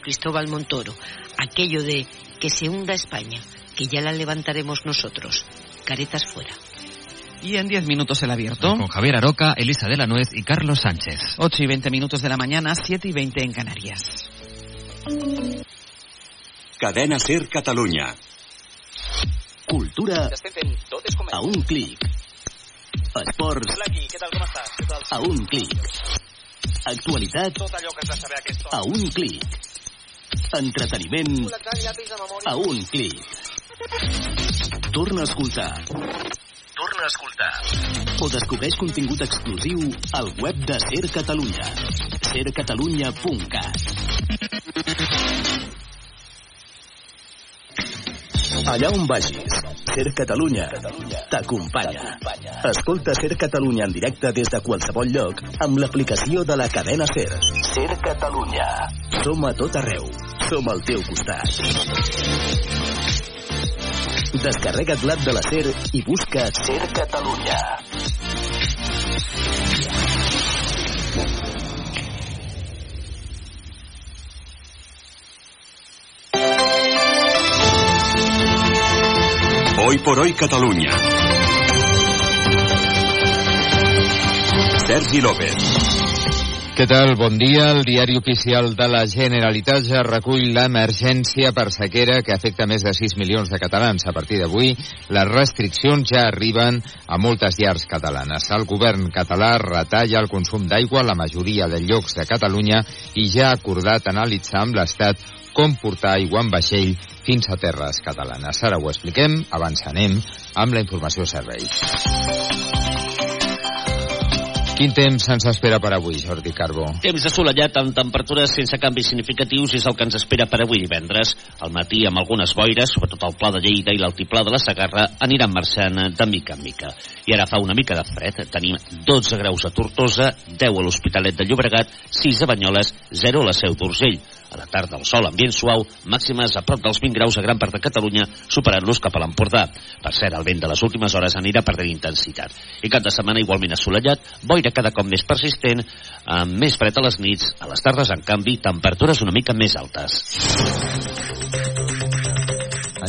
Cristóbal Montoro, aquello de que se hunda España, que ya la levantaremos nosotros. Caretas fuera. Y en 10 minutos el abierto. Con Javier Aroca, Elisa de la Nuez y Carlos Sánchez. 8 y 20 minutos de la mañana, 7 y 20 en Canarias. Cadena Ser Catalunya. Cultura a un clic. Esports a un clic. Actualitat a un clic. Entreteniment a un clic. Torna a escoltar. Torna a escoltar. O descobreix contingut exclusiu al web de Ser Catalunya. sercatalunya.cat Allà on vagis, Ser Catalunya t'acompanya. Escolta Ser Catalunya en directe des de qualsevol lloc amb l'aplicació de la cadena Ser. Ser Catalunya. Som a tot arreu. Som al teu costat. Descarrega't l'app de la SER i busca Ser Catalunya. Hoy por hoy Catalunya. Sergi López. Què tal? Bon dia. El diari oficial de la Generalitat ja recull l'emergència per sequera que afecta més de 6 milions de catalans. A partir d'avui, les restriccions ja arriben a moltes llars catalanes. El govern català retalla el consum d'aigua a la majoria de llocs de Catalunya i ja ha acordat analitzar amb l'Estat com portar aigua en vaixell fins a terres catalanes. Ara ho expliquem, abans anem amb la informació servei. Quin temps ens espera per avui, Jordi Carbó? Temps assolellat amb temperatures sense canvis significatius és el que ens espera per avui divendres. Al matí amb algunes boires, sobretot el Pla de Lleida i l'Altiplà de la Sagarra, aniran marxant de mica en mica. I ara fa una mica de fred. Tenim 12 graus a Tortosa, 10 a l'Hospitalet de Llobregat, 6 a Banyoles, 0 a la Seu d'Urgell. A la tarda el sol ambient suau, màximes a prop dels 20 graus a gran part de Catalunya, superant-los cap a l'Empordà. Per cert, el vent de les últimes hores anirà perdent intensitat. I cap de setmana igualment assolellat, boira cada cop més persistent, amb més fred a les nits, a les tardes, en canvi, temperatures una mica més altes.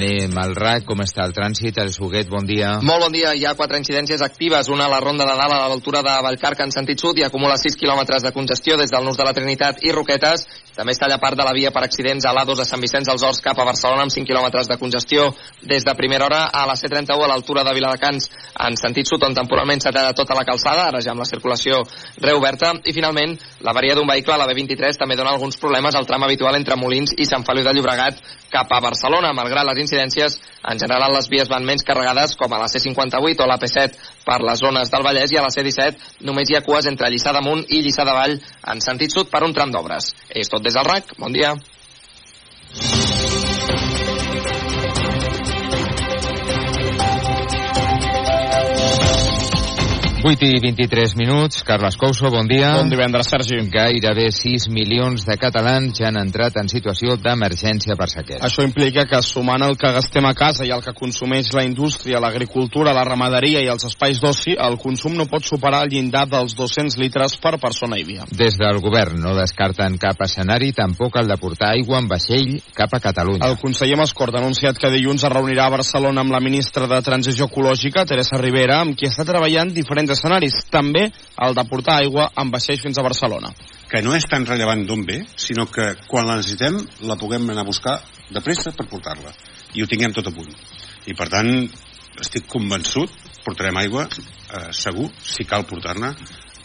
Anem al RAC, com està el trànsit? El Suguet, bon dia. Molt bon dia, hi ha quatre incidències actives, una a la ronda de dalt a l'altura de Vallcarca en sentit sud i acumula 6 quilòmetres de congestió des del nus de la Trinitat i Roquetes, també està allà part de la via per accidents a l'A2 a Sant Vicenç dels Horts cap a Barcelona amb 5 quilòmetres de congestió des de primera hora a la C31 a l'altura de Viladecans en sentit sud on temporalment s'ha tallat tota la calçada, ara ja amb la circulació reoberta. I finalment l'avaria d'un vehicle a la B23 també dona alguns problemes al tram habitual entre Molins i Sant Feliu de Llobregat cap a Barcelona, malgrat les incidències en general les vies van menys carregades com a la C58 o la P7 per les zones del Vallès i a la C17 només hi ha cues entre Lliçà d'Amunt i Lliçà de Vall en sentit sud per un tram d'obres. És tot des del RAC, bon dia. 8 i 23 minuts. Carles Couso, bon dia. Bon divendres, Sergi. Gairebé 6 milions de catalans ja han entrat en situació d'emergència per sequera. Això implica que sumant el que gastem a casa i el que consumeix la indústria, l'agricultura, la ramaderia i els espais d'oci, el consum no pot superar el llindar dels 200 litres per persona i dia. Des del govern no descarten cap escenari, tampoc el de portar aigua en vaixell cap a Catalunya. El conseller Mascort ha anunciat que dilluns es reunirà a Barcelona amb la ministra de Transició Ecològica, Teresa Rivera, amb qui està treballant diferents escenaris, també el de portar aigua amb vaixells fins a Barcelona. Que no és tan rellevant d'on ve, sinó que quan la necessitem la puguem anar a buscar de pressa per portar-la i ho tinguem tot a punt. I per tant, estic convençut, portarem aigua eh, segur, si cal portar-ne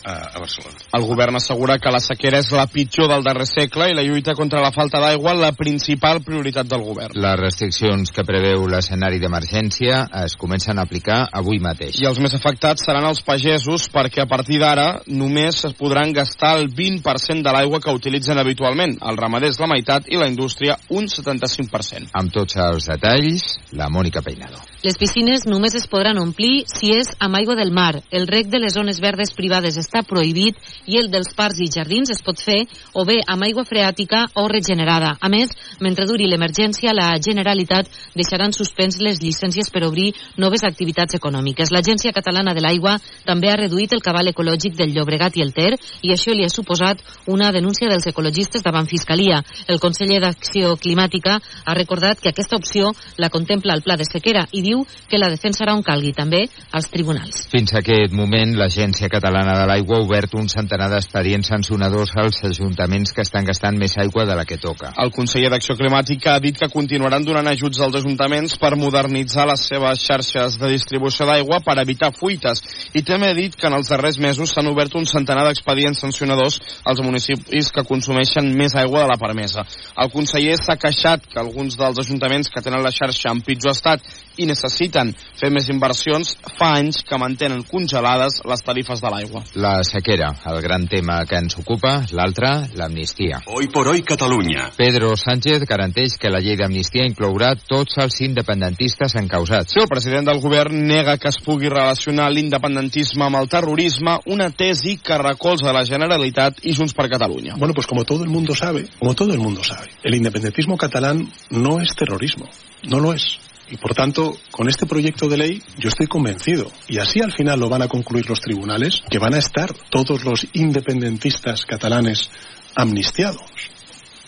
a Barcelona. El govern assegura que la sequera és la pitjor del darrer segle i la lluita contra la falta d'aigua la principal prioritat del govern. Les restriccions que preveu l'escenari d'emergència es comencen a aplicar avui mateix. I els més afectats seran els pagesos perquè a partir d'ara només es podran gastar el 20% de l'aigua que utilitzen habitualment. El ramader és la meitat i la indústria un 75%. Amb tots els detalls, la Mònica Peinado. Les piscines només es podran omplir si és amb aigua del mar. El rec de les zones verdes privades està prohibit i el dels parcs i jardins es pot fer o bé amb aigua freàtica o regenerada. A més, mentre duri l'emergència, la Generalitat deixarà en suspens les llicències per obrir noves activitats econòmiques. L'Agència Catalana de l'Aigua també ha reduït el cabal ecològic del Llobregat i el Ter i això li ha suposat una denúncia dels ecologistes davant Fiscalia. El conseller d'Acció Climàtica ha recordat que aquesta opció la contempla el pla de sequera i diu que la defensarà on calgui també als tribunals. Fins a aquest moment, l'Agència Catalana de l'Aigua ha obert un centenar d'expedients sancionadors als ajuntaments que estan gastant més aigua de la que toca. El conseller d'Acció Climàtica ha dit que continuaran donant ajuts als ajuntaments per modernitzar les seves xarxes de distribució d'aigua per evitar fuites i també ha dit que en els darrers mesos s'han obert un centenar d'expedients sancionadors als municipis que consumeixen més aigua de la permesa. El conseller s'ha queixat que alguns dels ajuntaments que tenen la xarxa en pitjor estat i necessiten fer més inversions fa anys que mantenen congelades les tarifes de l'aigua. La sequera, el gran tema que ens ocupa, l'altre, l'amnistia. Hoy por hoy Catalunya. Pedro Sánchez garanteix que la llei d'amnistia inclourà tots els independentistes encausats. Sí, el president del govern nega que es pugui relacionar l'independentisme amb el terrorisme, una tesi que recolza la Generalitat i Junts per Catalunya. Bueno, pues como todo el mundo sabe, como todo el mundo sabe, el independentismo catalán no es terrorismo, no lo es. Y por tanto, con este proyecto de ley yo estoy convencido, y así al final lo van a concluir los tribunales, que van a estar todos los independentistas catalanes amnistiados,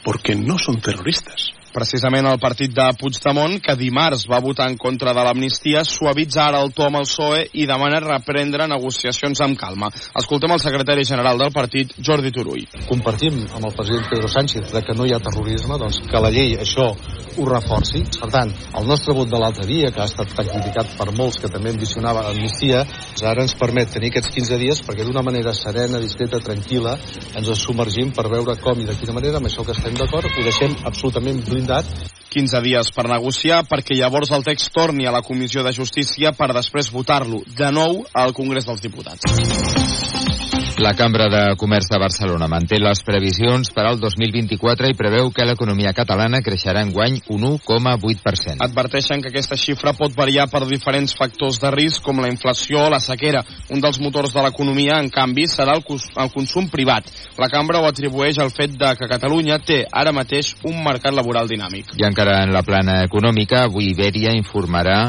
porque no son terroristas. Precisament el partit de Puigdemont, que dimarts va votar en contra de l'amnistia, suavitza ara el to amb el PSOE i demana reprendre negociacions amb calma. Escoltem el secretari general del partit, Jordi Turull. Compartim amb el president Pedro Sánchez de que no hi ha terrorisme, doncs que la llei això ho reforci. Per tant, el nostre vot de l'altre dia, que ha estat tan criticat per molts que també ambicionava l'amnistia, ara ens permet tenir aquests 15 dies perquè d'una manera serena, discreta, tranquil·la, ens submergim per veure com i de quina manera, amb això que estem d'acord, ho deixem absolutament blindat 15 dies per negociar perquè llavors el text torni a la Comissió de Justícia per després votar-lo de nou al Congrés dels Diputats. La Cambra de Comerç de Barcelona manté les previsions per al 2024 i preveu que l'economia catalana creixerà en guany un 1,8%. Adverteixen que aquesta xifra pot variar per diferents factors de risc com la inflació o la sequera. Un dels motors de l'economia, en canvi, serà el, el consum privat. La Cambra ho atribueix al fet de que Catalunya té ara mateix un mercat laboral dinàmic. I encara en la plana econòmica, avui Iberia informarà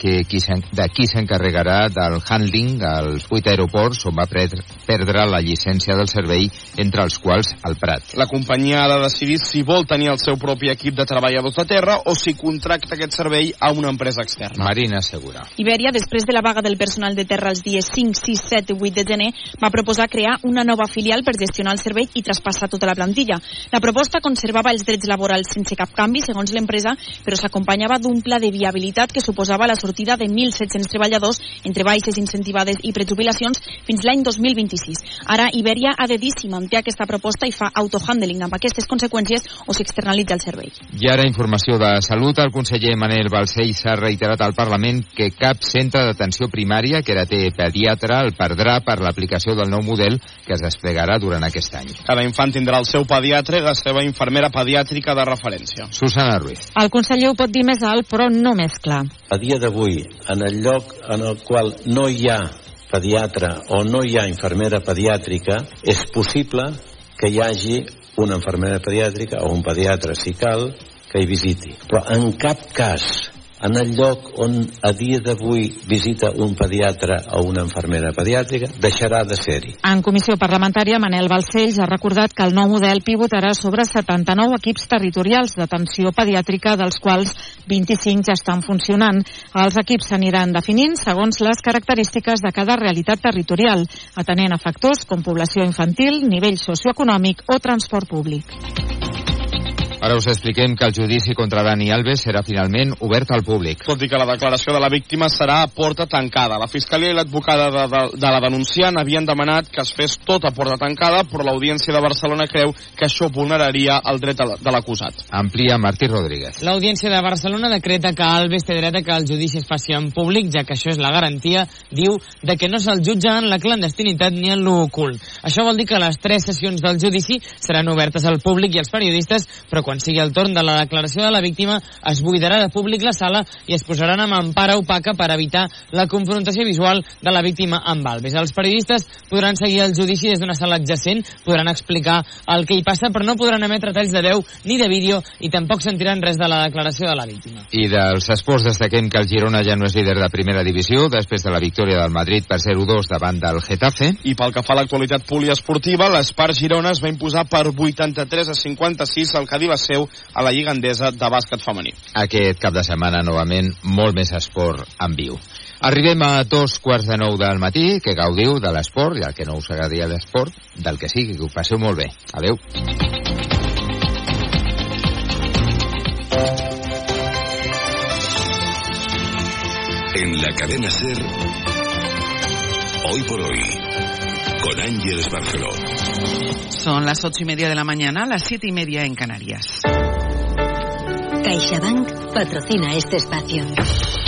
que qui de qui s'encarregarà del handling als vuit aeroports on va perdre la llicència del servei, entre els quals el Prat. La companyia ha de decidir si vol tenir el seu propi equip de treballadors de terra o si contracta aquest servei a una empresa externa. Marina Segura. Iberia, després de la vaga del personal de terra els dies 5, 6, 7 i 8 de gener, va proposar crear una nova filial per gestionar el servei i traspassar tota la plantilla. La proposta conservava els drets laborals sense cap canvi, segons l'empresa, però s'acompanyava d'un pla de viabilitat que suposava la sortida de 1.700 treballadors entre baixes incentivades i prejubilacions fins l'any 2026. Ara Iberia ha de dir si manté aquesta proposta i fa autohandling amb aquestes conseqüències o s'externalitza el servei. I ara informació de salut. El conseller Manel Balcell s'ha reiterat al Parlament que cap centre d'atenció primària que ara té pediatre el perdrà per l'aplicació del nou model que es desplegarà durant aquest any. Cada infant tindrà el seu pediatre i la seva infermera pediàtrica de referència. Susana Ruiz. El conseller ho pot dir més alt, però no més clar. A dia d'avui, en el lloc en el qual no hi ha pediatre o no hi ha infermera pediàtrica, és possible que hi hagi una infermera pediàtrica o un pediatre, si cal, que hi visiti. Però en cap cas en el lloc on a dia d'avui visita un pediatre o una infermera pediàtrica, deixarà de ser-hi. En comissió parlamentària, Manel Balcells ha recordat que el nou model pivotarà sobre 79 equips territorials d'atenció pediàtrica, dels quals 25 ja estan funcionant. Els equips s'aniran definint segons les característiques de cada realitat territorial, atenent a factors com població infantil, nivell socioeconòmic o transport públic. Ara us expliquem que el judici contra Dani Alves serà finalment obert al públic. Tot i que la declaració de la víctima serà a porta tancada. La Fiscalia i l'advocada de, de, de la denunciant havien demanat que es fes tot a porta tancada, però l'Audiència de Barcelona creu que això vulneraria el dret de l'acusat. Amplia Martí Rodríguez. L'Audiència de Barcelona decreta que Alves té dret a que el judici es faci en públic, ja que això és la garantia, diu, de que no se'l jutja en la clandestinitat ni en l'ocult. Això vol dir que les tres sessions del judici seran obertes al públic i als periodistes, però Quan sigui el torn de la declaració de la víctima, es buidarà de públic la sala i es posaran amb empara opaca per evitar la confrontació visual de la víctima amb Alves. Els periodistes podran seguir el judici des d'una sala adjacent, podran explicar el que hi passa, però no podran emetre talls de veu ni de vídeo i tampoc sentiran res de la declaració de la víctima. I dels esports destaquem que el Girona ja no és líder de primera divisió després de la victòria del Madrid per 0-2 davant del Getafe. I pel que fa a l'actualitat poliesportiva, l'Espart Girona es va imposar per 83 a 56 al Cadillaceu a la Lliga Endesa de bàsquet femení. Aquest cap de setmana, novament, molt més esport en viu. Arribem a dos quarts de nou del matí, que gaudiu de l'esport, i el que no us agradi l'esport, del que sigui, que ho passeu molt bé. Adeu. En la cadena Ser, hoy por hoy, con Ángeles Barceló. Son las ocho y media de la mañana, las siete y media en Canarias. CaixaBank patrocina este espacio.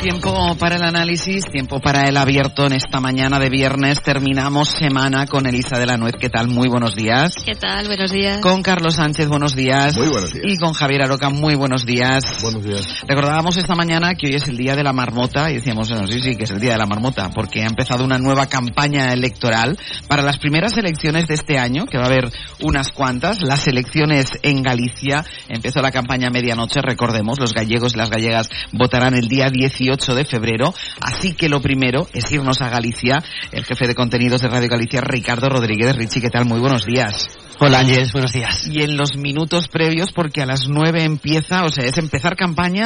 Tiempo para el análisis, tiempo para el abierto en esta mañana de viernes. Terminamos semana con Elisa de la Nuez. ¿Qué tal? Muy buenos días. ¿Qué tal? Buenos días. Con Carlos Sánchez, buenos días. Muy buenos días. Y con Javier Aroca, muy buenos días. Buenos días. Recordábamos esta mañana que hoy es el día de la marmota y decíamos, bueno, sí, sí, que es el día de la marmota, porque ha empezado una nueva campaña electoral para las primeras elecciones de este año, que va a haber unas cuantas. Las elecciones en Galicia. Empezó la campaña a medianoche, recordemos, los gallegos y las gallegas votarán el día 18 de febrero. Así que lo primero es irnos a Galicia. El jefe de contenidos de Radio Galicia, Ricardo Rodríguez. Richie, ¿qué tal? Muy buenos días. Hola Ángeles, buenos días. Y en los minutos previos, porque a las nueve empieza, o sea, es empezar campaña